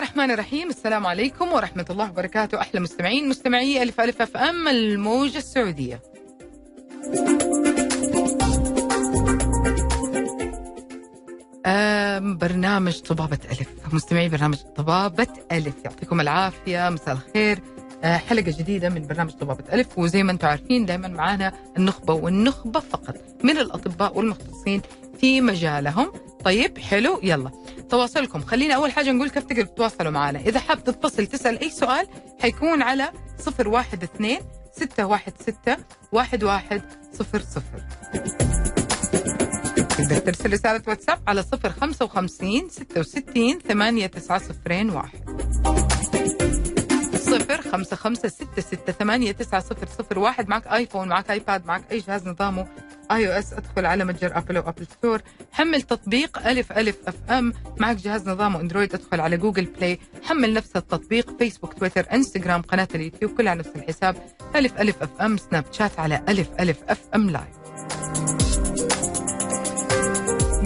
الرحمن الرحيم. السلام عليكم ورحمة الله وبركاته. أحلى مستمعين مستمعي ألف ألف أف أم الموجة السعودية. برنامج طبابة ألف. مستمعي برنامج طبابة ألف. يعطيكم العافية مساء الخير. آه، حلقة جديدة من برنامج طبابة ألف. وزي ما أنتم عارفين دائما معانا النخبة والنخبة فقط من الأطباء والمختصين في مجالهم. طيب حلو يلا. تواصلكم. خلينا أول حاجة نقول كيف تقدروا تتواصلوا معنا إذا حاب تتصل تسأل أي سؤال حيكون على 012 616 1100 تقدر ترسل رسالة واتساب على 055 66 89001 صفر خمسة خمسة ستة ستة ثمانية تسعة صفر صفر واحد. معك آيفون معك آيباد معك أي جهاز نظامه. iOS أدخل على متجر Apple أو Apple Store حمل تطبيق ألف ألف FM. معك جهاز نظامه Android أدخل على Google Play حمل نفس التطبيق فيسبوك تويتر انستغرام قناة اليوتيوب كلها نفس الحساب. ألف ألف FM سناب شات على ألف ألف FM live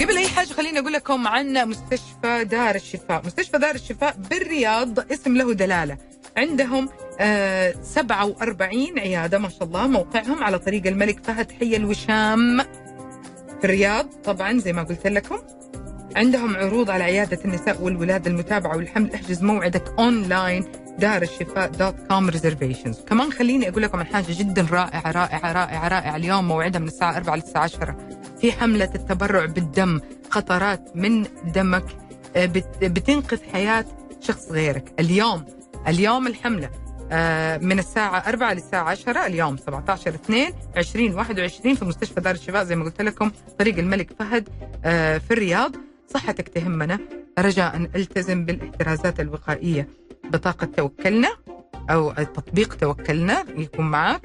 قبل أي حاجة خليني أقول لكم عن مستشفى دار الشفاء. مستشفى دار الشفاء بالرياض اسم له دلالة. عندهم آه 47 عيادة ما شاء الله موقعهم على طريق الملك فهد حي الوشام في الرياض. طبعا زي ما قلت لكم عندهم عروض على عيادة النساء والولاده المتابعة والحمل. احجز موعدك اونلاين دار الشفاء dot com reservations كمان خليني أقول لكم عن حاجة جدا رائعة رائعة رائعة رائعة. اليوم موعدها من الساعة 4 للساعة 10 في حملة التبرع بالدم قطرات من دمك آه، بت- بتنقذ حياة شخص غيرك. اليوم اليوم الحملة. آه، من الساعة 4 للساعة 10 اليوم 17 2 2021 في مستشفى دار الشفاء زي ما قلت لكم طريق الملك فهد آه، في الرياض. صحتك تهمنا. رجاء ألتزم بالاحترازات الوقائية بطاقة توكلنا أو تطبيق توكلنا يكون معك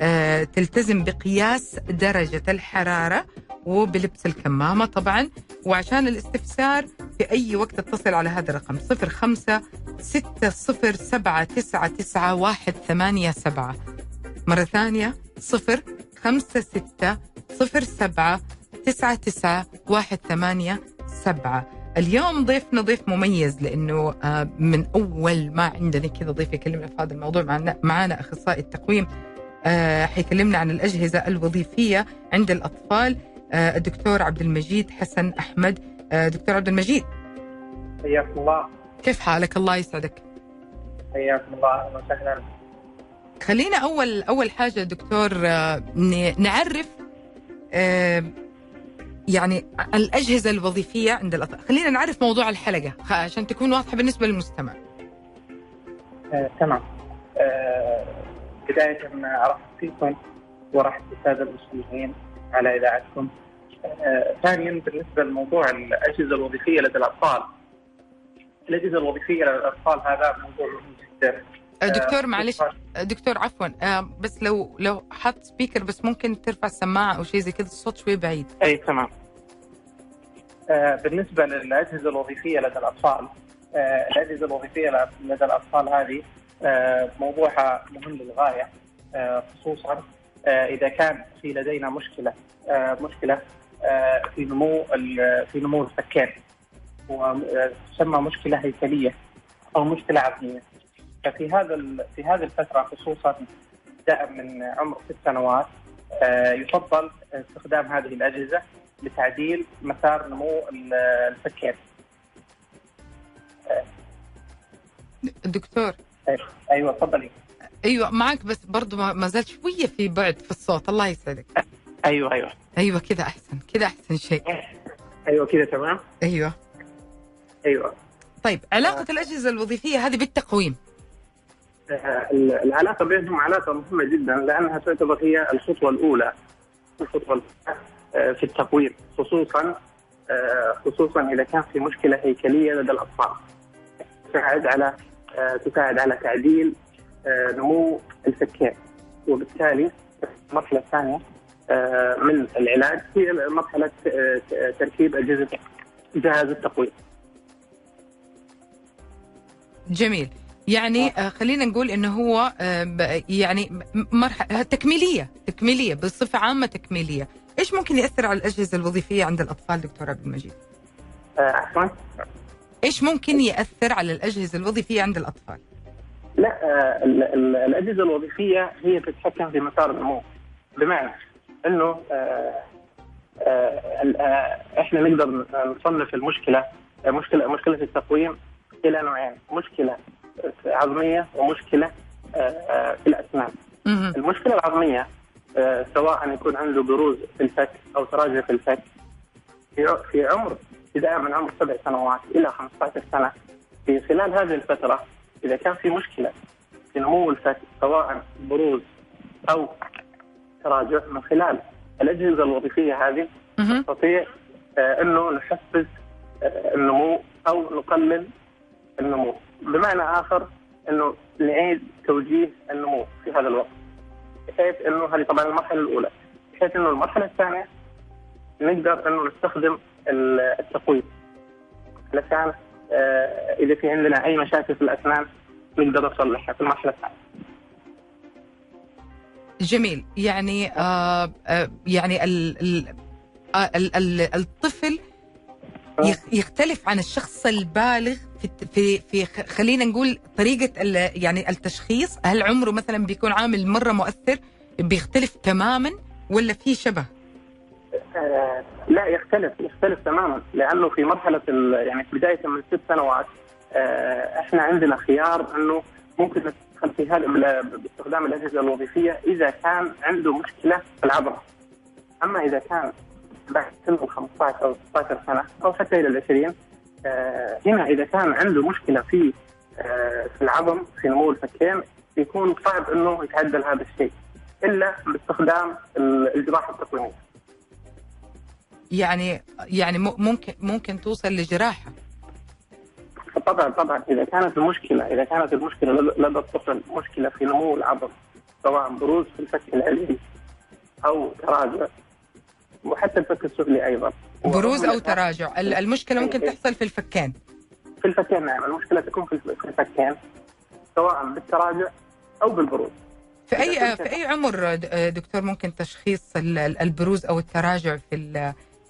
آه، تلتزم بقياس درجة الحرارة وبلبس الكمامة طبعا. وعشان الاستفسار في أي وقت اتصل على هذا الرقم 05 607 مرة ثانية 0 5 6 0 7 9 9 1 8 7 اليوم ضيفنا ضيف مميز لأنه آه، من أول ما عندنا كذا ضيف يكلمنا في هذا الموضوع معنا, معنا أخصائي التقويم. آه، حيكلمنا عن الأجهزة الوظيفية عند الأطفال. الدكتور عبد المجيد حسن أحمد. آه، دكتور عبد المجيد. حياكم الله. كيف حالك؟ الله يسعدك. حياكم الله. أهلا وسهلا. خلينا أول أول حاجة دكتور آه، نعرف آه، يعني الأجهزة الوظيفية عند الاطفال خلينا نعرف موضوع الحلقة عشان تكون واضحة بالنسبة للمستمع. آه، تمام. آه، بداية أرحب فيكم وأرحب بالسادة المسلمين على إذاعتكم. آه، ثانيا بالنسبة لموضوع الأجهزة الوظيفية لدى الأطفال. الأجهزة الوظيفية لدى الأطفال هذا موضوع مهم جدا. آه، دكتور آه، معلش. آه، دكتور عفوا. بس لو لو حط سبيكر بس ممكن ترفع السماعة أو شيء زي كذا الصوت شوي بعيد. أي تمام. بالنسبة للأجهزة الوظيفية لدى الأطفال آه، الأجهزة الوظيفية لدى الأطفال هذه موضوعها مهم للغاية آه، خصوصا آه، إذا كان في لدينا مشكلة آه، مشكلة آه، في نمو في نمو الفكين وتسمى مشكلة هيكلية أو مشكلة عظمية ففي هذا في هذه الفترة خصوصا ابتداء من عمر ست سنوات يفضل استخدام هذه الأجهزة لتعديل مسار نمو ال- الفكين دكتور. أيوه تفضلي. أيوه معك بس برضو ما زال شوية في بعد في الصوت. الله يسعدك. أيوه أيوه. أيوه كذا أحسن كذا أحسن شيء. أيوه كذا تمام؟ أيوه. أيوه. طيب علاقة الأجهزة الوظيفية هذه بالتقويم. آه، العلاقة بينهم علاقة مهمة جدا لأنها تعتبر هي الخطوة الأولى الخطوة الأولى، آه، في التقويم خصوصا آه، خصوصا إذا كان في مشكلة هيكلية لدى الأطفال. تساعد على آه، تساعد على تعديل آه، نمو الفكين وبالتالي المرحله الثانية آه، من العلاج هي مرحلة آه، تركيب أجهزة جهاز التقويم. جميل. يعني آه. خلينا نقول إنه هو آه يعني مرحله تكميلية تكميلية بصفة عامة تكميلية. إيش ممكن يأثر على الأجهزة الوظيفية عند الأطفال دكتور عبد المجيد؟ آه، عفوا إيش ممكن يأثر على الأجهزة الوظيفية عند الأطفال؟ لا آه، ال- ال- الأجهزة الوظيفية هي تتحكم في مسار النمو بمعنى إنه آه، آه، إحنا نقدر نصنف المشكلة مشكلة مشكلة التقويم إلى نوعين مشكلة عظمية ومشكلة في الأسنان. المشكلة العظمية سواء يكون عنده بروز في الفك أو تراجع في الفك في عمر ابتداء من عمر سبع سنوات إلى 15 سنة في خلال هذه الفترة إذا كان في مشكلة في نمو الفك سواء بروز أو تراجع من خلال الأجهزة الوظيفية هذه. نستطيع آه، إنه نحفز آه، النمو أو نقلل النمو. بمعنى آخر إنه نعيد توجيه النمو في هذا الوقت بحيث إنه هذه طبعا المرحلة الأولى. بحيث إنه المرحلة الثانية نقدر إنه نستخدم ال- التقويم. علشان إذا في عندنا أي مشاكل في الأسنان نقدر نصلحها في المرحلة الثانية. جميل. يعني آه آه يعني ال ال آه ال ال الطفل يخ- يختلف عن الشخص البالغ في في في خلينا نقول طريقة يعني التشخيص. هل عمره مثلا بيكون عامل مرة مؤثر بيختلف تماما ولا في شبه؟ آه، لا يختلف يختلف تماما لأنه في مرحلة يعني في بداية من ست سنوات آه، إحنا عندنا خيار إنه ممكن ندخل في هذا باستخدام الأجهزة الوظيفية إذا كان عنده مشكلة في العضله. أما إذا كان بعد سن ال 15 أو 16 سنة أو حتى إلى ال 20 آه، هنا إذا كان عنده مشكلة في آه، في العظم في نمو الفكين يكون صعب إنه يتعدل هذا الشيء إلا باستخدام ال- الجراحة التقويميه. يعني يعني ممكن ممكن توصل لجراحة. طبعا طبعا. إذا كانت المشكلة إذا كانت المشكلة لدى الطفل مشكلة في نمو العظم سواء بروز في الفك العلوي أو تراجع وحتى الفك السفلي أيضا. بروز أو تراجع. ال- المشكلة ممكن تحصل في الفكين. في الفكين نعم. المشكلة تكون في الف- في الفكين سواء بالتراجع أو بالبروز. في أي في أي عمر دكتور ممكن تشخيص ال- ال- البروز أو التراجع في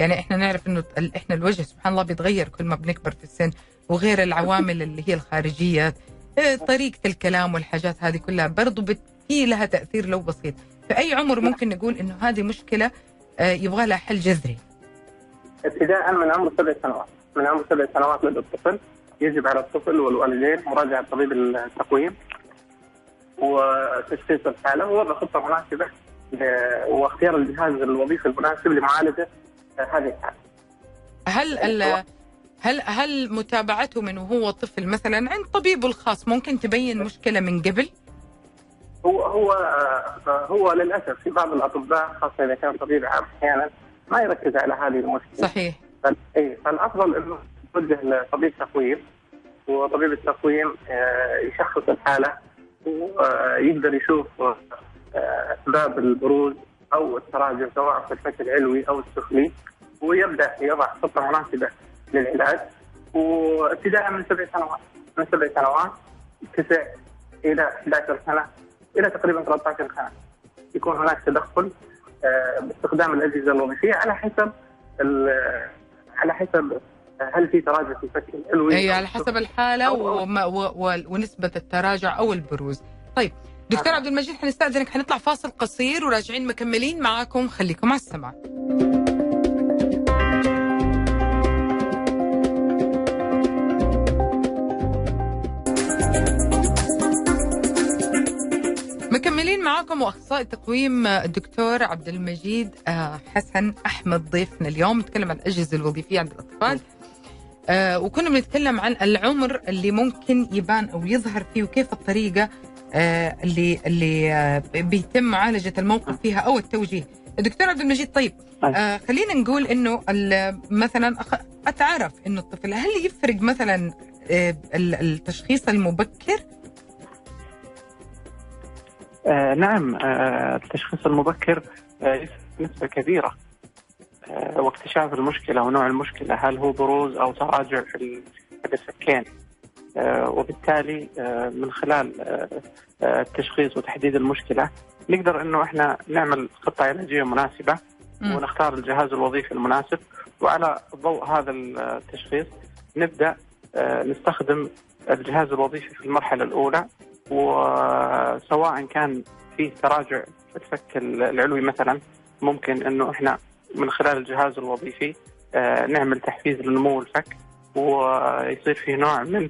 يعني إحنا نعرف إنه إحنا الوجه سبحان الله بيتغير كل ما بنكبر في السن وغير العوامل اللي هي الخارجية آه، طريقة الكلام والحاجات هذه كلها برضو بت- في لها تأثير لو بسيط. في اي عمر ممكن نقول إنه هذه مشكلة آه، يبغى لها حل جذري. ابتداء من عمر سبع سنوات. من عمر سبع سنوات لدى الطفل. يجب على الطفل والوالدين مراجعة طبيب التقويم وتشخيص الحالة ووضع خطة مناسبة ل- واختيار الجهاز الوظيفي المناسب لمعالجة آه، هذه الحاله. هل ال- هل هل متابعته من وهو طفل مثلا عند طبيبه الخاص ممكن تبين مشكلة من قبل؟ هو هو آه، هو للأسف في بعض الأطباء خاصة إذا كان طبيب عام أحيانا ما يركز على هذه المشكلة. صحيح إيه، فالأفضل إنه يوجه لطبيب تقويم وطبيب التقويم آه، يشخص الحالة ويقدر يشوف آه، اسباب البروز أو التراجع سواء في الفك العلوي أو السفلي ويبدأ يضع خطة مناسبه للعلاج. وابتداء من سبع سنوات من سبع سنوات تسع إلى 11 سنة إلى تقريبا 13 سنة. يكون هناك تدخل آه، باستخدام الأجهزة الوظيفية على حسب ال- على حسب هل في تراجع في الفك العلوي اي على حسب الحالة أو- أو- ونسبة التراجع أو البروز. طيب دكتور. عبد المجيد حنستأذنك. حنطلع فاصل قصير وراجعين مكملين معاكم. خليكم على السمع مكملين معاكم وأخصائي التقويم آه، الدكتور عبد المجيد آه، حسن أحمد ضيفنا اليوم. نتكلم عن الأجهزة الوظيفية عند الأطفال. آه، وكنا بنتكلم عن العمر اللي ممكن يبان أو يظهر فيه وكيف الطريقة اللي اللي آه، بيتم معالجة الموقف فيها أو التوجيه. دكتور عبد المجيد طيب آه، خلينا نقول إنه مثلا أتعرف إنه الطفل هل يفرق مثلا آه، ال- التشخيص المبكر؟ آه نعم آه التشخيص المبكر آه نسبة كبيرة آه واكتشاف المشكلة ونوع المشكلة هل هو بروز أو تراجع في ال- في السكين آه وبالتالي آه من خلال آه آه التشخيص وتحديد المشكلة نقدر إنه إحنا نعمل خطة علاجية مناسبة مم. ونختار الجهاز الوظيفي المناسب. وعلى ضوء هذا التشخيص نبدأ نستخدم الجهاز الوظيفي في المرحلة الأولى. وسواء كان فيه تراجع في الفك العلوي مثلا ممكن إنه إحنا من خلال الجهاز الوظيفي نعمل تحفيز لنمو الفك. ويصير في نوع من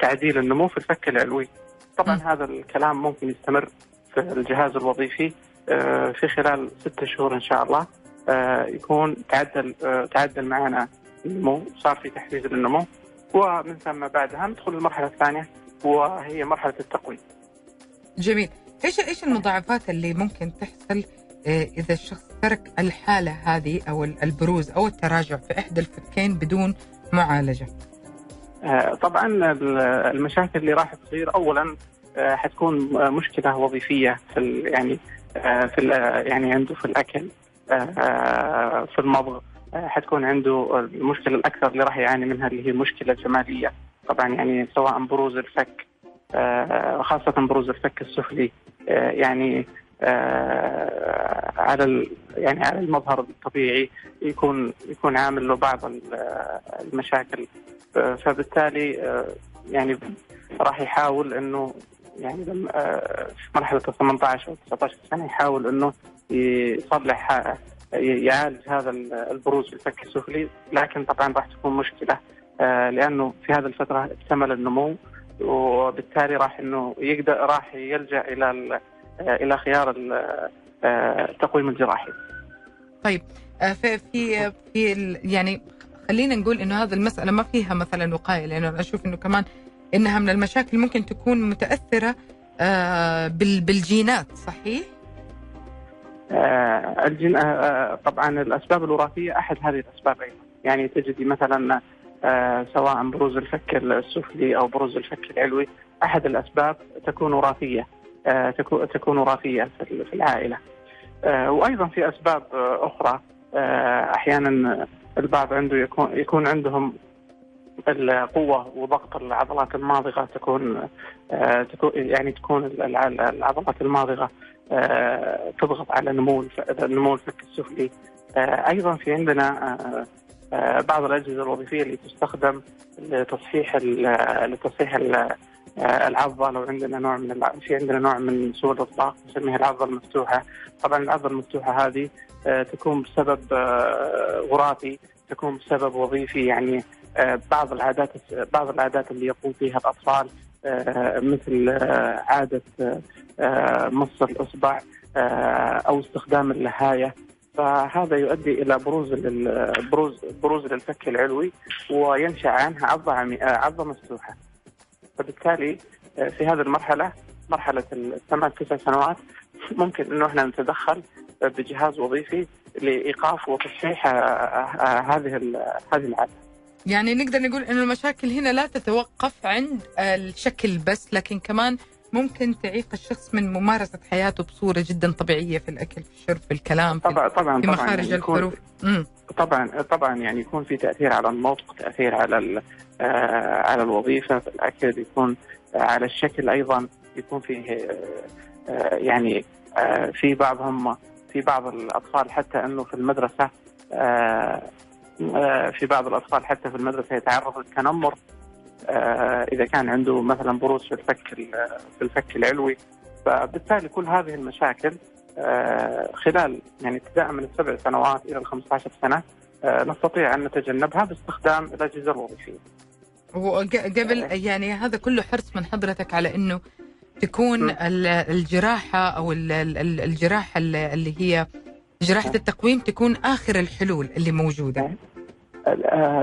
تعديل النمو في الفك العلوي. طبعا هذا الكلام ممكن يستمر في الجهاز الوظيفي في خلال ستة شهور إن شاء الله. يكون تعدل تعدل معنا النمو صار في تحفيز للنمو. ومن ثم بعدها ندخل المرحله الثانية وهي مرحلة التقويم. جميل، إيش إيش المضاعفات اللي ممكن تحصل إذا الشخص ترك الحالة هذه أو البروز أو التراجع في إحدى الفكين بدون معالجة؟ طبعا المشاكل اللي راح تصير اولا حتكون مشكلة وظيفية في يعني في يعني عنده في الأكل في المضغ حتكون عنده المشكلة الأكثر اللي راح يعاني منها اللي هي مشكلة جمالية. طبعا يعني سواء بروز الفك خاصة بروز الفك السفلي يعني على يعني على المظهر الطبيعي يكون يكون عامل له بعض المشاكل. فبالتالي يعني راح يحاول إنه يعني في مرحلة ال 18 أو 19 سنه يحاول إنه يصلح يعالج هذا البروز في الفك السفلي لكن طبعا راح تكون مشكلة لأنه في هذه الفترة اكتمل النمو وبالتالي راح إنه يقدر راح يلجأ إلى إلى خيار التقويم الجراحي. طيب في في في يعني خلينا نقول إنه هذه المسألة ما فيها مثلا وقاية لأنه أنا أشوف إنه كمان إنها من المشاكل ممكن تكون متأثرة بالجينات صحيح؟ آه الجين آه طبعا الأسباب الوراثية أحد هذه الأسباب أيضا يعني تجدي مثلا آه سواء بروز الفك السفلي أو بروز الفك العلوي أحد الأسباب تكون وراثية آه تكون تكون وراثية في العائلة. آه وأيضا في أسباب آه أخرى. آه أحيانا البعض عنده يكون يكون عندهم القوة وضغط العضلات الماضغة تكون آه تكون يعني تكون العضلات الماضغة آه تضغط على نمو نمو الفك السفلي. آه أيضا في عندنا بعض الأجهزة الوظيفية اللي تستخدم لتصحيح لتصحيح العضة لو عندنا نوع من في عندنا نوع من سوء الإطلاق نسميها العضة المفتوحة طبعا العضة المفتوحة هذه تكون بسبب وراثي تكون بسبب وظيفي. يعني بعض العادات بعض العادات اللي يقوم فيها الأطفال مثل عادة مص الإصبع أو استخدام اللهايه فهذا يؤدي إلى بروز بروز بروز للفك العلوي وينشأ عنها عضه عضه مفتوحة. فبالتالي في هذه المرحلة مرحلة الثمان تسع سنوات ممكن إنه إحنا نتدخل بجهاز وظيفي لإيقاف وتصحيح هذه هذه العادة. يعني نقدر نقول إنه المشاكل هنا لا تتوقف عند الشكل بس لكن كمان ممكن تعيق الشخص من ممارسة حياته بصورة جدا طبيعية في الأكل في الشرب في الكلام في, طبعا طبعا في مخارج طبعا الحروف طبعا طبعا يعني يكون في تأثير على النطق تأثير على آه على الوظيفة في الاكل يكون آه على الشكل أيضا يكون فيه آه يعني آه في بعضهم في بعض الأطفال حتى أنه في المدرسة آه في بعض الأطفال حتى في المدرسة يتعرض للتنمر إذا كان عنده مثلا بروز في الفك في الفك العلوي فبالتالي كل هذه المشاكل خلال يعني ابتداء من السبع سنوات إلى ال 15 سنة نستطيع أن نتجنبها باستخدام الأجهزة الوظيفية. وقبل يعني هذا كله حرص من حضرتك على إنه تكون الجراحة أو الجراحة اللي هي جراحة التقويم تكون آخر الحلول اللي موجودة.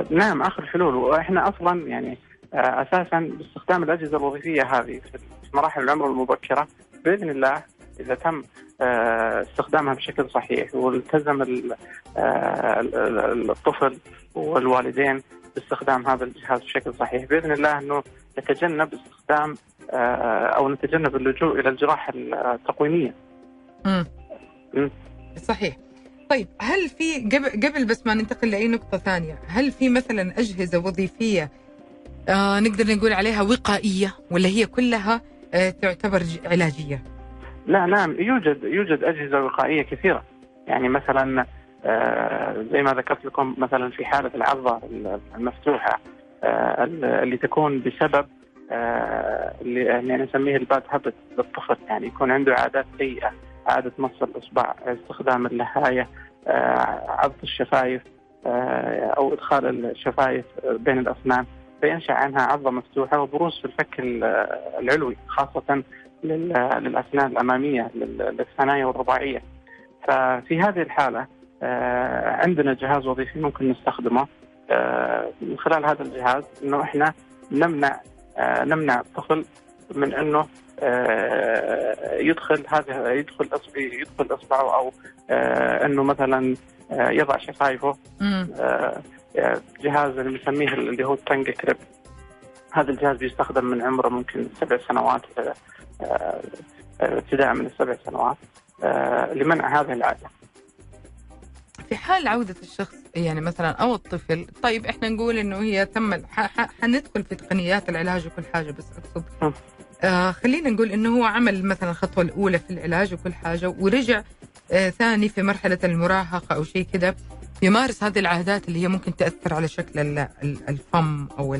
نعم آخر الحلول. وإحنا أصلا يعني أساسا باستخدام الأجهزة الوظيفية هذه في مراحل العمر المبكرة بإذن الله إذا تم استخدامها بشكل صحيح والتزم الطفل والوالدين باستخدام هذا الجهاز بشكل صحيح بإذن الله إنه نتجنب استخدام أو نتجنب اللجوء إلى الجراحة التقويمية. امم صحيح. طيب هل في قبل قبل بس ما ننتقل لأي نقطة ثانية، هل في مثلا أجهزة وظيفية آه نقدر نقول عليها وقائية ولا هي كلها آه تعتبر علاجية؟ لا نعم يوجد يوجد أجهزة وقائية كثيرة يعني مثلا آه زي ما ذكرت لكم مثلا في حالة العضة المفتوحة اللي تكون بسبب اللي يعني نسميه الباد هابت للطفل يعني يكون عنده عادات سيئة عادة مص الإصبع استخدام اللهايه عض الشفايف أو إدخال الشفايف بين الاسنان فينشأ عنها عضة مفتوحة وبروز في الفك العلوي خاصة للأسنان الأمامية للثنايا والرباعية. ففي هذه الحالة عندنا جهاز وظيفي ممكن نستخدمه من خلال هذا الجهاز إنه إحنا نمنع نمنع الطفل من إنه يدخل هذا يدخل يدخل إصبعه أو إنه مثلا يضع شفايفه. جهاز اللي بنسميه اللي هو التنج كريب. هذا الجهاز بيستخدم من عمره ممكن سبع سنوات ابتداء من السبع سنوات لمنع هذه العاده. في حال عودة الشخص يعني مثلا أو الطفل طيب إحنا نقول إنه هي تم حندخل في تقنيات العلاج وكل حاجة بس أقصد آه خلينا نقول إنه هو عمل مثلا الخطوة الأولى في العلاج وكل حاجة ورجع آه ثاني في مرحلة المراهقة أو شيء كذا يمارس هذه العادات اللي هي ممكن تأثر على شكل الفم أو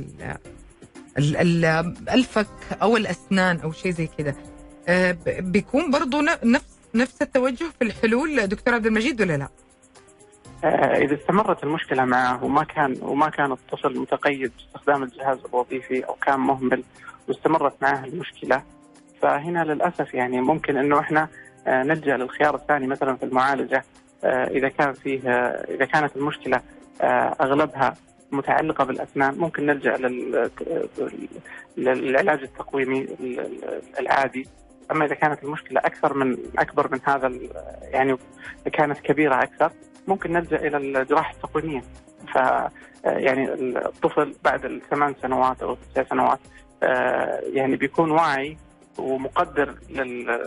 الفك أو الأسنان أو شيء زي كذا آه بيكون برضو نفس نفس التوجه في الحلول دكتور عبد المجيد ولا لا؟ إذا استمرت المشكلة معه وما كان وما كان الطفل متقيد باستخدام الجهاز الوظيفي أو كان مهمل واستمرت معه المشكلة فهنا للأسف يعني ممكن إنه إحنا نلجأ للخيار الثاني مثلا في المعالجة إذا كان فيه إذا كانت المشكلة أغلبها متعلقة بالأسنان ممكن نلجأ للعلاج التقويمي العادي. أما إذا كانت المشكلة أكثر من أكبر من هذا يعني كانت كبيرة أكثر ممكن نلجأ إلى الجراحة التقويمية. ف يعني الطفل بعد الثمان سنوات أو التسع سنوات يعني بيكون واعي ومقدر لل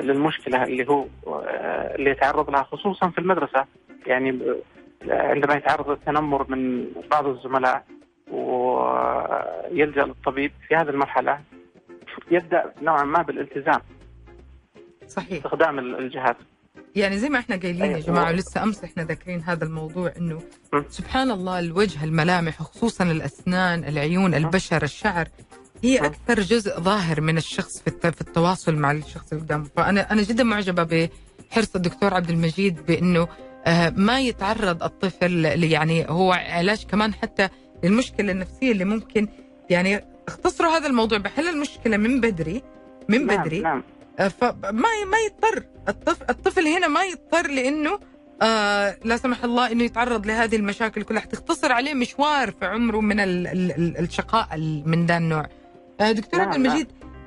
للمشكلة اللي هو اللي يتعرض لها خصوصا في المدرسة. يعني عندما يتعرض للتنمر من بعض الزملاء ويلجأ للطبيب في هذه المرحلة يبدأ نوعا ما بالالتزام. صحيح. استخدام الجهاز. يعني زي ما إحنا قايلين يا جماعة ولسه أمس إحنا ذاكرين هذا الموضوع إنه سبحان الله الوجه الملامح خصوصا الأسنان العيون البشر الشعر هي أكثر جزء ظاهر من الشخص في التواصل مع الشخص اللي قدامه. فأنا أنا جدا معجبة بحرص الدكتور عبد المجيد بإنه ما يتعرض الطفل يعني هو علاج كمان حتى للمشكلة النفسية اللي ممكن يعني اختصروا هذا الموضوع. بحل المشكلة من بدري من بدري نعم. فما ما يضطر الطفل الطفل هنا ما يضطر لأنه آه لا سمح الله إنه يتعرض لهذه المشاكل كلها تختصر عليه مشوار في عمره من ال ال الشقاء من ذا النوع. آه دكتور عبد المجيد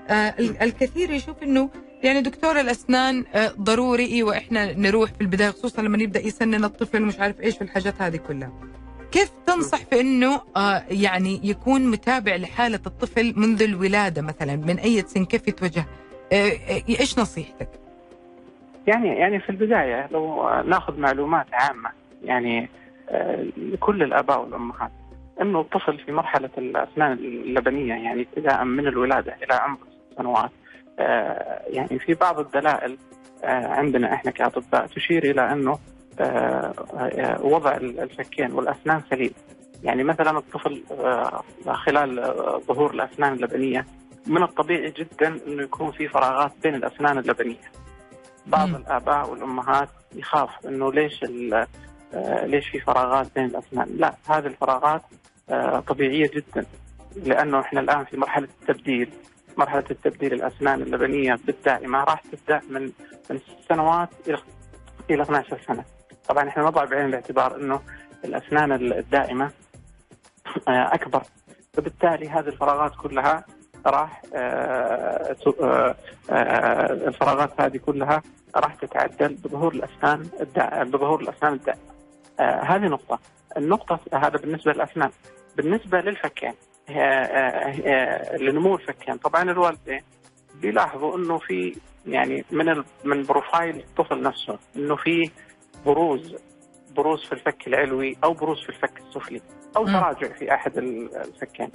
آه الكثير يشوف إنه يعني دكتور الأسنان آه ضروري أيوه إحنا نروح في البداية خصوصا لما يبدأ يسنن الطفل ومش عارف إيش والحاجات هذه كلها. كيف تنصح في إنه آه يعني يكون متابع لحالة الطفل منذ الولادة مثلا من أي سن كيف يتوجه؟ إيش نصيحتك؟ يعني يعني في البداية لو ناخذ معلومات عامة يعني لكل الآباء والأمهات إنه الطفل في مرحلة الأسنان اللبنية يعني ابتداء من الولادة إلى عمر سنوات يعني في بعض الدلائل عندنا إحنا كأطباء تشير إلى إنه وضع الفكين والأسنان سليم يعني مثلا الطفل خلال ظهور الأسنان اللبنية من الطبيعي جدا إنه يكون في فراغات بين الأسنان اللبنية. بعض. الآباء والأمهات يخاف إنه ليش ليش في فراغات بين الأسنان؟ لا هذه الفراغات طبيعية جدا لأنه إحنا الآن في مرحلة التبديل مرحلة التبديل الأسنان اللبنية بالدائمه راح تبدأ من من ست سنوات إلى إلى 12 سنة. طبعا إحنا نضع بعين الاعتبار إنه الأسنان الدائمة أكبر فبالتالي هذه الفراغات كلها راح آآ آآ آآ الفراغات هذه كلها راح تتعدل بظهور الأسنان بظهور الأسنان الدائمه. هذه نقطة. النقطة هذا بالنسبة للأسنان. بالنسبة للفكين لنمو الفكين طبعا الوالدين بيلاحظوا إنه في يعني من من profile الطفل نفسه إنه في بروز بروز في الفك العلوي أو بروز في الفك السفلي أو تراجع في أحد الفكين.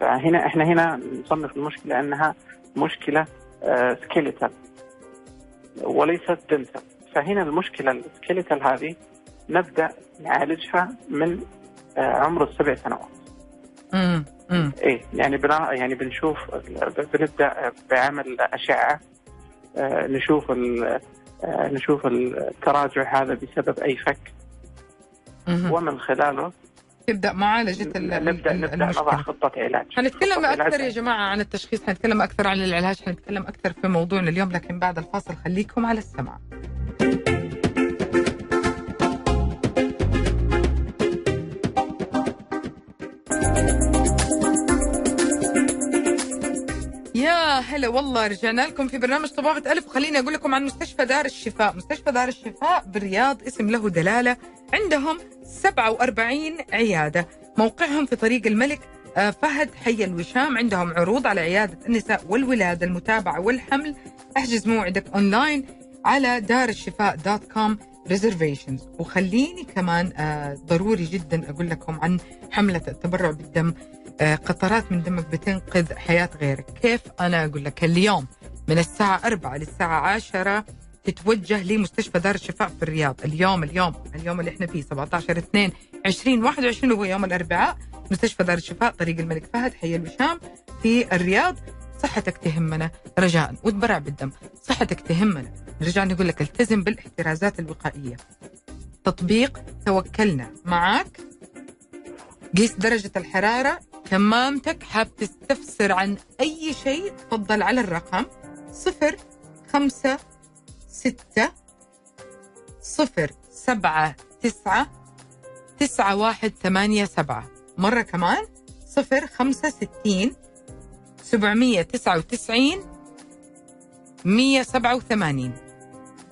فهنا إحنا هنا نصنف المشكلة أنها مشكلة skeletal وليست dental فهنا المشكلة ال skeletal هذه نبدأ نعالجها من عمر السبع سنوات. امم إيه يعني بنا يعني بنشوف بنبدأ بعمل أشعة آه، نشوف ال- آه، نشوف التراجع هذا بسبب أي فك. ومن خلاله تبدأ معالجه ال- ال- نبدا نبدأ نضع خطة علاج. حنتكلم. أكثر يا جماعة عن التشخيص حنتكلم أكثر عن العلاج حنتكلم أكثر في موضوعنا اليوم لكن بعد الفاصل خليكم على السمع يا هلا والله رجعنا لكم في برنامج طبابة ألف. وخليني أقول لكم عن مستشفى دار الشفاء. مستشفى دار الشفاء بالرياض اسم له دلالة. عندهم 47 عيادة. موقعهم في طريق الملك آه، فهد حي الوشام. عندهم عروض على عيادة النساء والولادة المتابعة والحمل. أحجز موعدك أونلاين على دار الشفاء dot com reservations وخليني كمان آه، ضروري جدا أقول لكم عن حملة التبرع بالدم. قطرات من دمك بتنقذ حياة غيرك. كيف أنا أقول لك؟ اليوم من الساعة 4 للساعة 10 تتوجه لمستشفى دار الشفاء في الرياض. اليوم اليوم اليوم اللي إحنا فيه 17 2 20 21 وهو يوم الأربعاء. مستشفى دار الشفاء طريق الملك فهد حي الوشام في الرياض. صحتك تهمنا. رجاء وتبرع بالدم. صحتك تهمنا. نرجع نقول لك التزم بالاحترازات الوقائية. تطبيق توكلنا. معك قيس درجة الحرارة كمامتك حاب تستفسر عن أي شيء تفضل على الرقم صفر خمسة ستة صفر سبعة تسعة تسعة واحد ثمانية سبعة. مرة كمان صفر خمسة ستين سبعمية تسعة وتسعين مية سبعة وثمانين.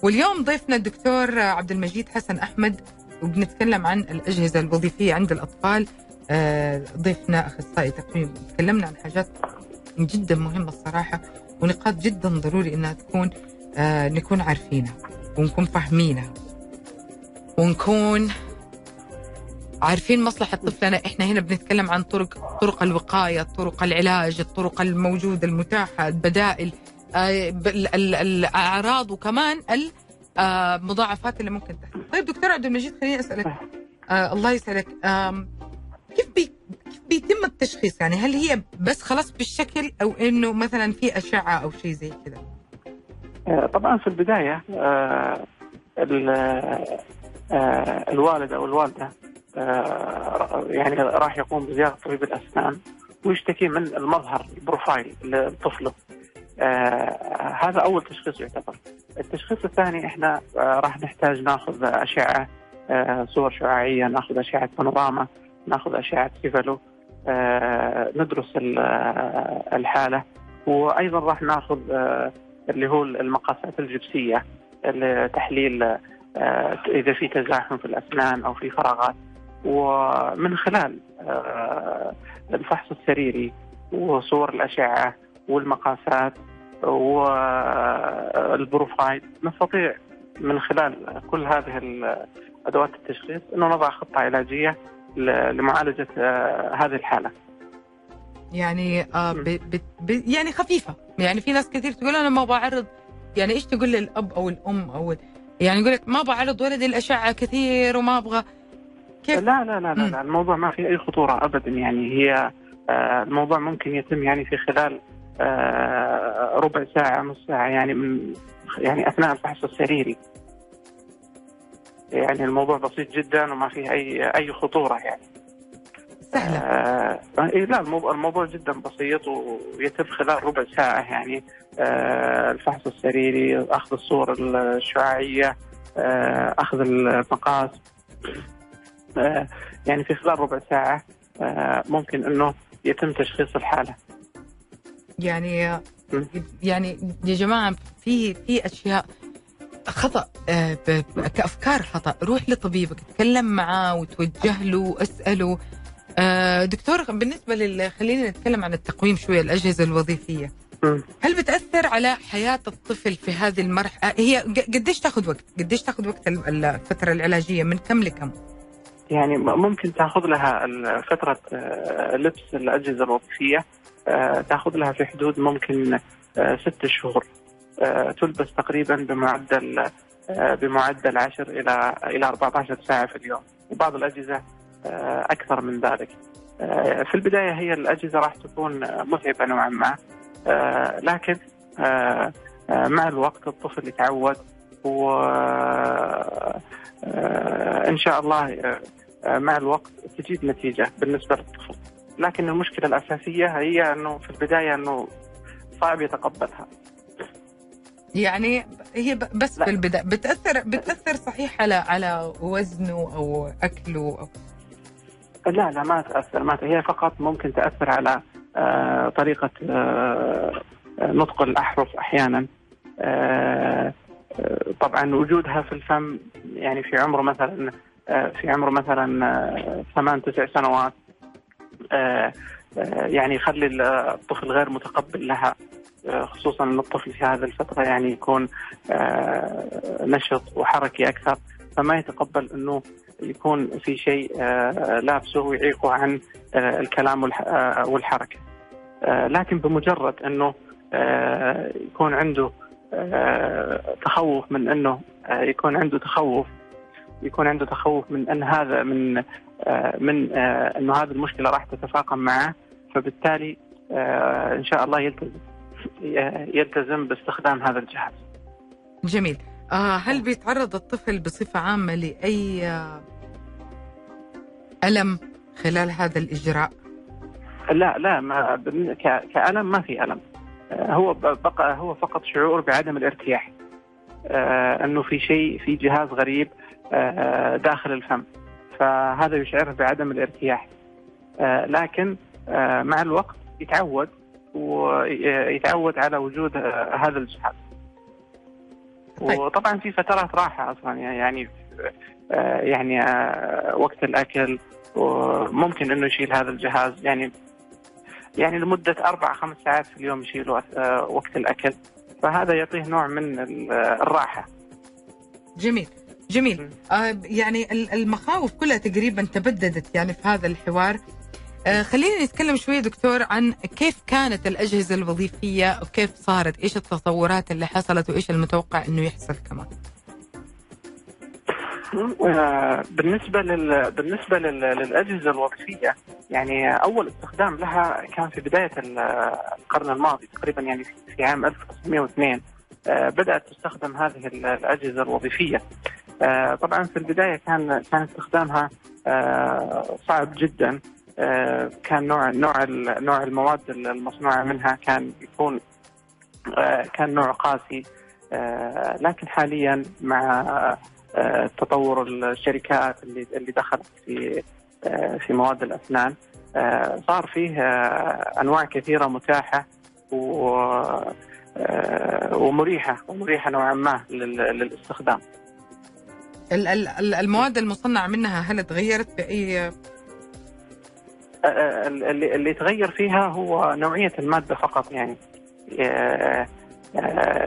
واليوم ضيفنا الدكتور عبد المجيد حسن أحمد وبنتكلم عن الأجهزة الوظيفية عند الأطفال. ضيفنا أخصائي تقويم. تكلمنا عن حاجات جدا مهمة الصراحة ونقاط جدا ضروري إنها تكون آه، نكون عارفينها ونكون فاهمينها ونكون عارفين مصلحة طفلنا. إحنا هنا بنتكلم عن طرق طرق الوقاية طرق العلاج الطرق الموجودة المتاحة البدائل آه، الأعراض وكمان المضاعفات اللي ممكن تحصل. طيب دكتور عبد المجيد خليني أسألك. آه الله آم، كيف بي كيف بيتم التشخيص يعني؟ هل هي بس خلاص بالشكل أو إنه مثلا في أشعة أو شيء زي كذا؟ آه، طبعا في البداية آه، آه، الوالد أو الوالدة يعني راح يقوم بزيارة طبيب الأسنان ويشتكي من المظهر ال profile لطفله. آه، هذا أول تشخيص يعتبر. التشخيص الثاني إحنا آه، راح نحتاج ناخذ أشعة آه، صور شعاعية ناخذ أشعة بانوراما ناخذ أشعة كيفالو آه، ندرس آه، الحالة وأيضا راح ناخذ آه، اللي هو المقاسات الجبسية لتحليل إذا في تزاحم في الأسنان أو في فراغات. ومن خلال الفحص السريري وصور الأشعة والمقاسات والبروفايل نستطيع من خلال كل هذه أدوات التشخيص إنه نضع خطة علاجية لمعالجة آه، هذه الحالة. يعني آه مم. ب ب ب يعني خفيفة يعني في ناس كثير تقول أنا ما بعرض يعني إيش تقول للأب أو الأم أو يعني يقول لك ما بعرض ولدي الأشعة كثير وما أبغى كيف لا لا لا لا. لا الموضوع ما في أي خطورة ابدا يعني هي آه، الموضوع ممكن يتم يعني في خلال آه، ربع ساعة نص ساعة يعني من يعني أثناء الفحص السريري. يعني الموضوع بسيط جدا وما فيه اي أي خطورة يعني. سهلة آه إيه لا الموضوع, الموضوع جدا بسيط ويتم خلال ربع ساعة يعني آه الفحص السريري أخذ الصور الشعاعية آه أخذ المقاس آه يعني في خلال ربع ساعة آه ممكن أنه يتم تشخيص الحالة يعني. يعني يا جماعة في في أشياء خطأ آه، كأفكار خطأ. روح لطبيبك تكلم معاه وتوجه له وأسأله. آه، دكتور بالنسبة لل خلينا نتكلم عن التقويم شوية الأجهزة الوظيفية. هل بتأثر على حياة الطفل في هذه المرحلة؟ هي ق- قديش تاخذ وقت؟ قديش تاخذ وقت ال- الفترة العلاجية؟ من كم لكم؟ يعني ممكن تاخذ لها آه، لبس الأجهزة الوظيفية آه، تاخذ لها في حدود ممكن آه، ست شهور. آه، تلبس تقريبا بمعدل آه، بمعدل 10 إلى إلى 14 ساعة في اليوم. وبعض الأجهزة آه، أكثر من ذلك. في البداية هي الأجهزة راح تكون متعبة نوعا ما. لكن مع الوقت الطفل يتعود و إن شاء الله مع الوقت تجيب نتيجة بالنسبة للطفل. لكن المشكلة الأساسية هي إنه في البداية إنه صعب يتقبلها. يعني هي بس لا. في البدايه بتأثر بتأثر صحيح على على وزنه أو أكله أو لا لا ما تأثر. ما هي فقط ممكن تأثر على آه طريقة آه نطق الأحرف أحيانا. آه طبعا وجودها في الفم يعني في عمره مثلا في عمره مثلا ثمان تسع سنوات يعني يخلي الطفل غير متقبل لها. خصوصا إن الطفل في هذه الفترة يعني يكون نشط وحركي أكثر فما يتقبل إنه يكون في شيء لابسه ويعيقه عن الكلام والحركة. لكن بمجرد إنه يكون عنده تخوف من إنه يكون عنده تخوف يكون عنده تخوف من إن هذا من من إنه هذه المشكلة راح تتفاقم معه فبالتالي إن شاء الله يلتزم يلتزم باستخدام هذا الجهاز. جميل. آه هل بيتعرض الطفل بصفة عامة لأي ألم خلال هذا الإجراء؟ لا لا ما كألم ما في ألم هو بقى هو فقط شعور بعدم الارتياح آه أنه في شيء في جهاز غريب آه داخل الفم فهذا يشعره بعدم الارتياح آه لكن آه مع الوقت يتعود ويتعود على وجود هذا الجهاز. طيب. وطبعا في فترات راحة أصلا يعني يعني وقت الأكل وممكن إنه يشيل هذا الجهاز يعني يعني لمدة أربع خمس ساعات في اليوم يشيله وقت الأكل. فهذا يعطيه نوع من الراحة. جميل. جميل. آه يعني المخاوف كلها تقريبا تبددت يعني في هذا الحوار. آه خلينا نتكلم شوية دكتور عن كيف كانت الأجهزة الوظيفية وكيف صارت؟ إيش التطورات اللي حصلت وإيش المتوقع أنه يحصل كمان؟ بالنسبة لل... بالنسبة لل... للأجهزة الوظيفية يعني أول استخدام لها كان في بداية القرن الماضي تقريبا يعني في عام 1902 بدأت تستخدم هذه الأجهزة الوظيفية. طبعا في البداية كان كان استخدامها صعب جدا. كان نوع نوع نوع المواد المصنوعة منها كان يكون كان نوع قاسي لكن حاليا مع تطور الشركات اللي اللي دخلت في في مواد الأسنان صار فيه أنواع كثيرة متاحة ومريحة ومريحة نوعا ما للاستخدام. المواد المصنعة منها هل تغيرت بأي اللي تغير فيها هو نوعية المادة فقط يعني.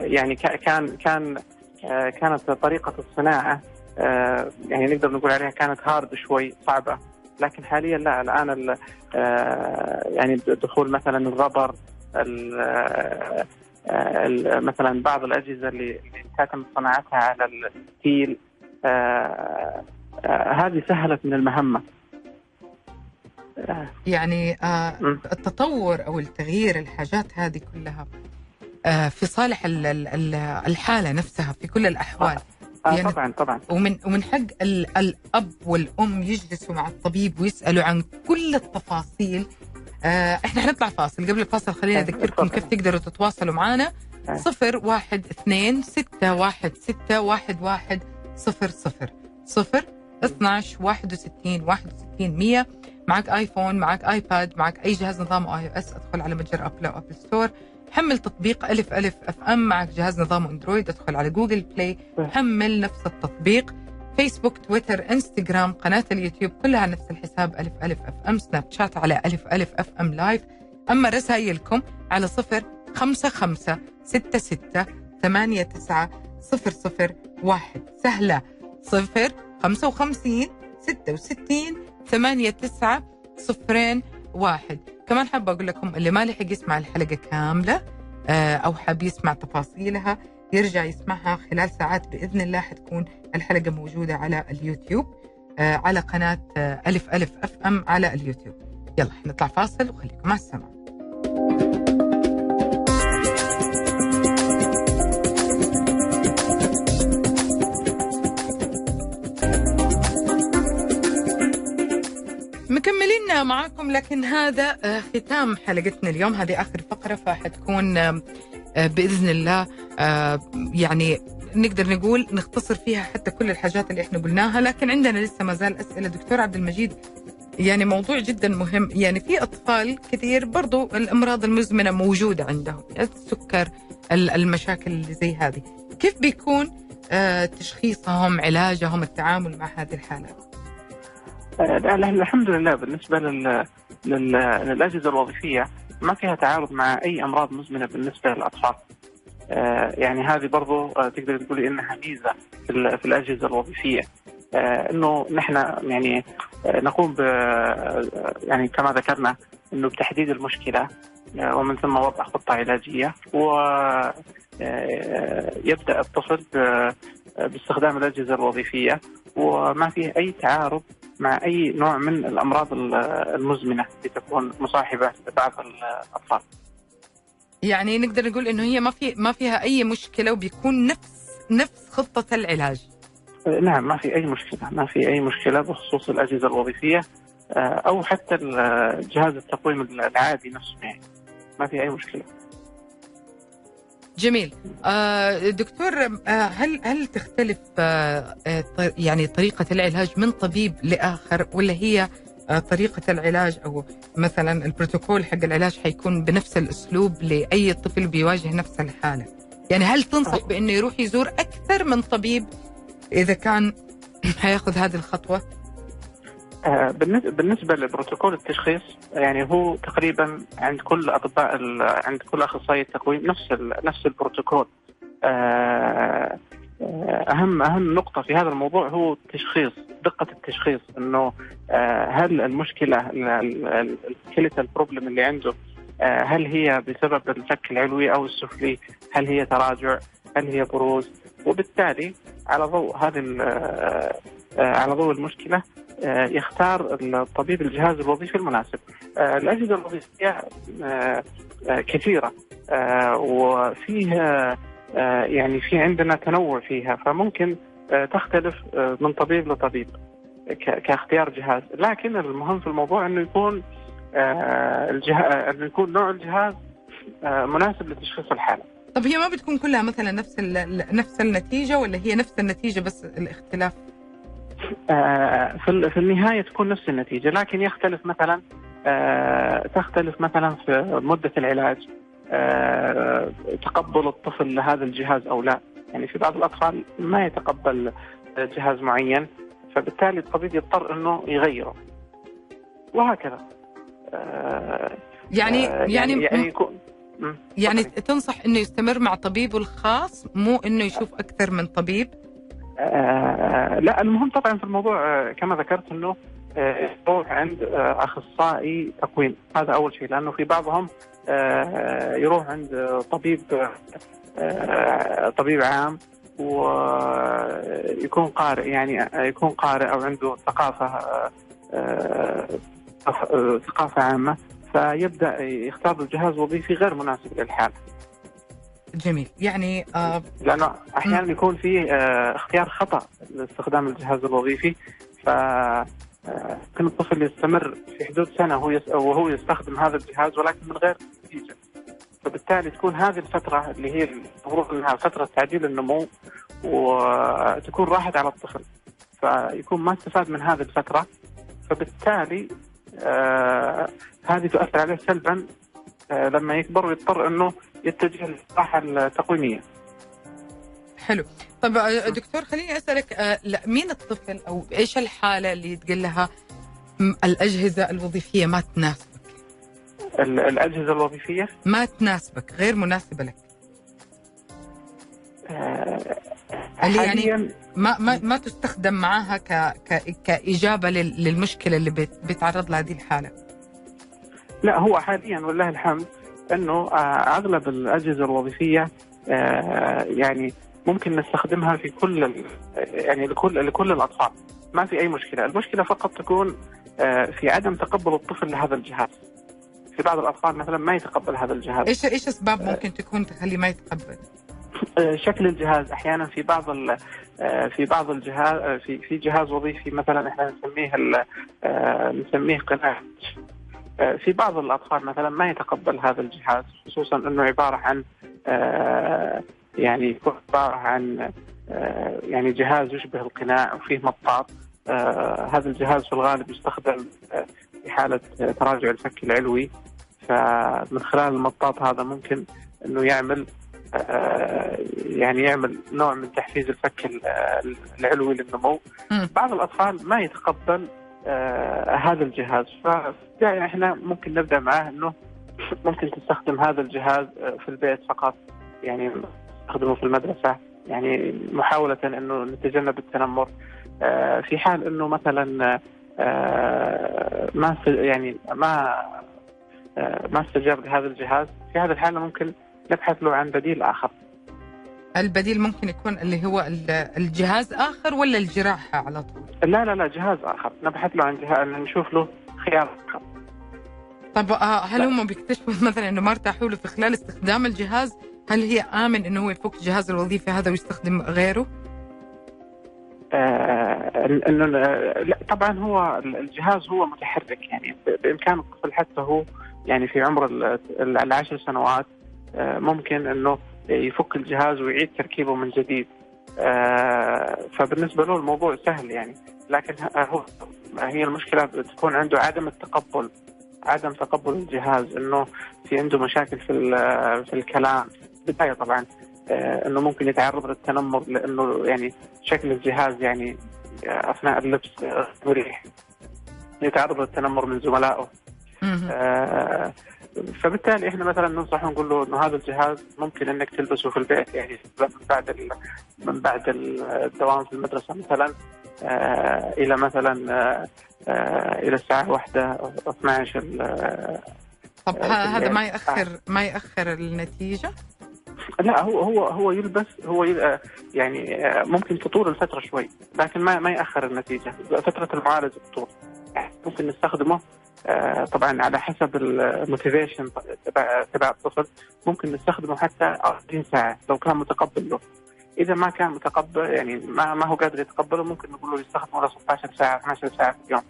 يعني كان كان كانت طريقة الصناعة يعني نقدر نقول عليها كانت hard شوي صعبة. لكن حاليا لا الآن يعني دخول مثلا ال rubber مثلا بعض الأجهزة اللي تم صناعتها على ال steel هذه سهلت من المهمة. يعني آه التطور أو التغيير الحاجات هذه كلها آه في صالح الحالة نفسها في كل الأحوال. آه يعني طبعا طبعا. ومن ومن حق الأب والأم يجلسوا مع الطبيب ويسألوا عن كل التفاصيل. آه إحنا حنطلع فاصل. قبل الفاصل خلينا أذكركم كيف تقدروا تتواصلوا معنا. صفر واحد اثنين ستة واحد ستة واحد واحد صفر صفر. صفر 12 61 61 100 معك آيفون معك آيباد معك أي جهاز نظام iOS أدخل على متجر أبل أو Apple Store. حمل تطبيق ألف ألف FM معك جهاز نظام أندرويد أدخل على جوجل بلاي. حمل نفس التطبيق. فيسبوك تويتر إنستغرام قناة اليوتيوب كلها نفس الحساب ألف ألف FM. سناب شات على ألف ألف FM live أما رسائلكم على صفر خمسة خمسة ستة ستة ثمانية تسعة صفر صفر واحد. سهلة. صفر خمسة وخمسين ستة وستين ثمانية تسعة صفرين واحد. كمان حابة أقول لكم اللي ما لحق يسمع الحلقة كاملة أو حاب يسمع تفاصيلها يرجع يسمعها خلال ساعات بإذن الله حتكون الحلقة موجودة على اليوتيوب على قناة ألف ألف أف أم على اليوتيوب. يلا نطلع فاصل وخليكم مع السماء مكملين معاكم لكن هذا آه، ختام حلقتنا اليوم. هذه آخر فقرة فحتكون آه، آه، بإذن الله يعني نقدر نقول نختصر فيها حتى كل الحاجات اللي إحنا قلناها. لكن عندنا لسه ما زال أسئلة. دكتور عبد المجيد يعني موضوع جدا مهم. يعني في أطفال كثير برضو الأمراض المزمنة موجودة عندهم السكر المشاكل اللي زي هذه. كيف بيكون تشخيصهم علاجهم التعامل مع هذه الحالات؟ الحمد لله بالنسبة لل... لل... للأجهزة الوظيفية ما فيها تعارض مع أي أمراض مزمنة بالنسبة للأطفال. آه، يعني هذه برضو آه، تقدر تقولي إنها ميزة في, الأجهزة الوظيفية. إنه نحن يعني نقوم ب يعني كما ذكرنا إنه بتحديد المشكلة ومن ثم وضع خطة علاجية ويبدا الطفل باستخدام الأجهزة الوظيفية وما فيه أي تعارض مع أي نوع من الأمراض المزمنة اللي تكون مصاحبة لبعض الأطفال. يعني نقدر نقول إنه هي ما في ما فيها أي مشكلة وبيكون نفس نفس خطة العلاج. نعم ما في أي مشكلة، ما في أي مشكلة بخصوص الأجهزة الوظيفية آه، أو حتى جهاز التقويم العادي نفسه يعني ما في أي مشكلة. جميل. آه دكتور آه هل هل تختلف آه, يعني طريقة العلاج من طبيب لآخر ولا هي طريقة العلاج أو مثلا البروتوكول حق العلاج حيكون بنفس الأسلوب لأي طفل بيواجه نفس الحالة؟ يعني هل تنصح بأنه يروح يزور أكثر من طبيب إذا كان حياخذ هذه الخطوة؟ آه، بالنسبة لبروتوكول التشخيص يعني هو تقريبا عند كل أطباء عند كل أخصائي التقويم نفس نفس البروتوكول. آه، آه، اهم أهم نقطة في هذا الموضوع هو التشخيص دقة التشخيص إنه هل المشكلة ال skeletal problem اللي عنده هل هي بسبب الفك العلوي أو السفلي؟ هل هي تراجع؟ هل هي بروز؟ وبالتالي على ضوء هذه على ضوء المشكلة آه، يختار الطبيب الجهاز الوظيفي المناسب. آه، الأجهزة الوظيفية آه، كثيرة وفيها يعني في عندنا تنوع فيها فممكن تختلف من طبيب لطبيب كاختيار جهاز، لكن المهم في الموضوع إنه يكون الجهاز إنه يكون نوع الجهاز مناسب لتشخيص الحالة. طب هي ما بتكون كلها مثلا نفس نفس النتيجة ولا هي نفس النتيجة بس الاختلاف آه، في النهاية تكون نفس النتيجة لكن يختلف مثلا آه، تختلف مثلا في مدة العلاج آه، تقبل الطفل لهذا الجهاز أو لا. يعني في بعض الأطفال ما يتقبل جهاز معين فبالتالي الطبيب يضطر إنه يغيره. وهكذا. يعني يعني يعني, يعني يكون يعني تنصح إنه يستمر مع طبيبه الخاص مو إنه يشوف أكثر من طبيب؟ آه لا المهم طبعا في الموضوع آه كما ذكرت إنه آه يروح عند آه أخصائي تقويم هذا أول شيء لأنه في بعضهم آه يروح عند طبيب آه طبيب عام ويكون قارئ يعني يكون قارئ أو عنده ثقافة آه ثقافة عامة فيبدأ يختار الجهاز وظيفي غير مناسب للحالة. جميل. يعني آه لأنه أحيانا يكون في آه اختيار خطأ لاستخدام الجهاز الوظيفي. ف آه، يمكن الطفل يستمر في حدود سنة وهو وهو يستخدم هذا الجهاز ولكن من غير نتيجة. فبالتالي تكون هذه الفترة اللي هي المفروض إنها فترة تعديل النمو وتكون راحت على الطفل. فيكون ما استفاد من هذه الفترة. فبالتالي آه هذه تؤثر عليه سلبا آه لما يكبر ويضطر إنه يتجه للصحة التقويمية حلو طب آه، دكتور خليني أسألك آه، لا مين الطفل أو إيش الحالة اللي تقول لها الأجهزة الوظيفية ما تناسبك؟ الأجهزة الوظيفية؟ ما تناسبك غير مناسبة لك. آه اللي يعني ما ما ما تستخدم معاها ك ك كإجابة للمشكلة اللي بيتعرض لها هذه الحالة. لا هو حاليا والله الحمد إنه آه، أغلب الأجهزة الوظيفية آه، يعني ممكن نستخدمها في كل يعني لكل لكل الأطفال. ما في أي مشكلة، المشكلة فقط تكون في عدم تقبل الطفل لهذا الجهاز. في بعض الأطفال مثلا ما يتقبل هذا الجهاز. إيش إيش أسباب ممكن تكون تخليه ما يتقبل؟ شكل الجهاز. أحيانا في بعض في بعض الجهاز في في جهاز وظيفي مثلا إحنا نسميه نسميه قناع في بعض الأطفال مثلا ما يتقبل هذا الجهاز خصوصا إنه عبارة عن يعني يكون عبارة عن يعني جهاز يشبه القناع وفيه مطاط هذا الجهاز في الغالب يستخدم في حالة تراجع الفك العلوي. فمن خلال المطاط هذا ممكن إنه يعمل يعني يعمل نوع من تحفيز الفك العلوي للنمو. بعض الأطفال ما يتقبل هذا الجهاز. فدائما إحنا ممكن نبدأ معاه إنه ممكن تستخدم هذا الجهاز في البيت فقط. يعني تستخدمه في المدرسة. يعني محاولة إنه نتجنب التنمر. في حال إنه مثلا ما يعني ما ما استجاب لهذا الجهاز في هذا الحاله ممكن نبحث له عن بديل آخر. البديل ممكن يكون اللي هو الجهاز آخر ولا الجراحه على طول؟ لا لا لا جهاز آخر نبحث له عن جهاز نشوف له خيار آخر طب هل هم بيكتشفوا مثلا إنه ما ارتاحوا له في خلال استخدام الجهاز هل هي آمن إنه هو يفك الجهاز الوظيفي هذا ويستخدم غيره؟ آه لا طبعا هو الجهاز هو متحرك يعني بإمكان الطفل حتى هو يعني في عمر العشر سنوات آه ممكن إنه يفك الجهاز ويعيد تركيبه من جديد. آه فبالنسبة له الموضوع سهل يعني. لكن هو هي المشكلة بتكون عنده عدم التقبل عدم تقبل الجهاز إنه في عنده مشاكل في في الكلام. بدايه طبعا آه إنه ممكن يتعرض للتنمر لإنه يعني شكل الجهاز يعني أثناء اللبس مريح. يتعرض للتنمر من زملائه. آه فبالتالي إحنا مثلا ننصح نقول له إنه هذا الجهاز ممكن إنك تلبسه في البيت يعني من بعد من بعد الدوام في المدرسة مثلا آه إلى مثلا آه آه إلى الساعة واحدة أو 12 طب هذا ما يأخر ما يأخر النتيجة؟ لا هو هو هو يلبس هو يعني ممكن تطول الفترة شوي لكن ما ما يأخر النتيجة. فترة المعالجة تطول. ممكن نستخدمه طبعا على حسب الموتيفيشن تبع تبع الطفل ممكن نستخدمه حتى 40 ساعة لو كان متقبل له. إذا ما كان متقبل يعني ما ما هو قادر يتقبله ممكن نقول له يستخدمه ل 16 ساعة 12 ساعة في اليوم.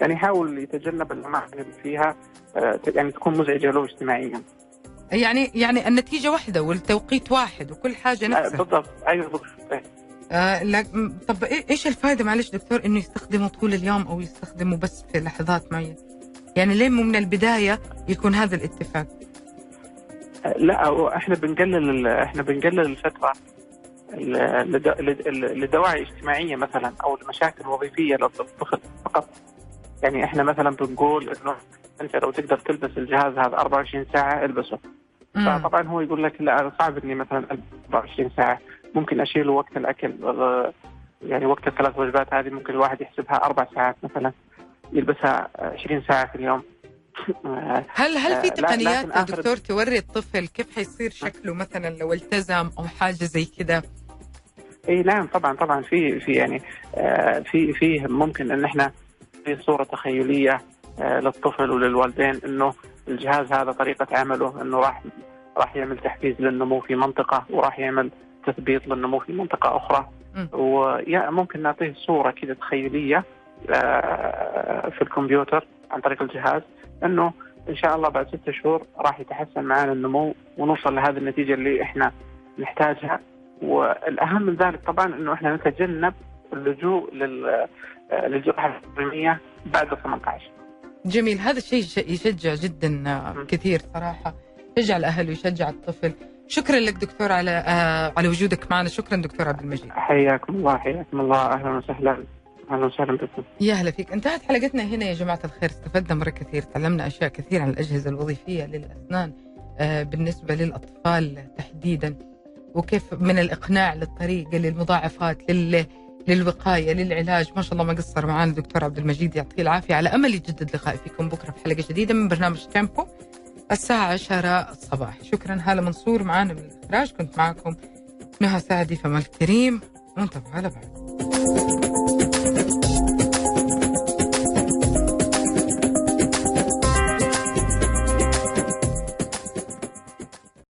يعني يحاول يتجنب الاماكن اللي فيها يعني تكون مزعجة له اجتماعيا. يعني يعني النتيجة واحدة والتوقيت واحد وكل حاجة نفسها. بالضبط. أيوه بالضبط. آه لا طب إيش الفائده معلش دكتور إنه يستخدمه طول اليوم أو يستخدمه بس في لحظات معينة؟ يعني ليه مو من البداية يكون هذا الاتفاق؟ لا إحنا بنقلل إحنا بنقلل الفترة لدواعي اجتماعية مثلا أو لمشاكل وظيفيه للطفل فقط. يعني إحنا مثلا بنقول إنه أنت لو تقدر تلبس الجهاز هذا 24 ساعة البسه. فطبعا هو يقول لك لا صعب إني مثلا 24 ساعة. ممكن اشيله وقت الأكل يعني وقت الثلاث وجبات هذه ممكن الواحد يحسبها أربع ساعات مثلا. يلبسها 20 ساعة في اليوم. هل هل في تقنيات يا دكتور توري الطفل كيف حيصير شكله مثلا لو التزم أو حاجة زي كذا؟ إي نعم طبعا طبعا في في يعني آه في في ممكن إن إحنا في صورة تخيلية آه للطفل وللوالدين إنه الجهاز هذا طريقة عمله إنه راح راح يعمل تحفيز للنمو في منطقة وراح يعمل تثبيط للنمو في منطقة أخرى. وممكن نعطيه صورة كذا تخيلية آه في الكمبيوتر عن طريق الجهاز انه إن شاء الله بعد ستة شهور راح يتحسن معنا النمو ونوصل لهذه النتيجة اللي إحنا نحتاجها. والأهم من ذلك طبعا إنه إحنا نتجنب اللجوء لل للجراحه التنظيميه بعد 18 جميل. هذا الشيء يشجع جدا كثير صراحة. يشجع الأهل ويشجع الطفل. شكرا لك دكتور على آه على وجودك معنا. شكرا دكتور عبد المجيد. حياكم الله حياكم الله. أهلا وسهلا. أهلا وسهلا بكم. يا هلا فيك. انتهت حلقتنا هنا يا جماعة الخير. استفدنا مرة كثير. تعلمنا أشياء كثير عن الأجهزة الوظيفية للأسنان آه بالنسبة للأطفال تحديدا وكيف من الإقناع للطريقه للمضاعفات لل للوقاية للعلاج. ما شاء الله ما قصر معنا الدكتور عبد المجيد. يعطيه العافية. على أمل يجدد لقائي فيكم بكرة في حلقة جديدة من برنامج تيمبو. الساعة 10 الصباح. شكرا. هالة منصور معنا من الإخراج. كنت معكم نهى سعدي فمال كريم وانتبهوا على بعض.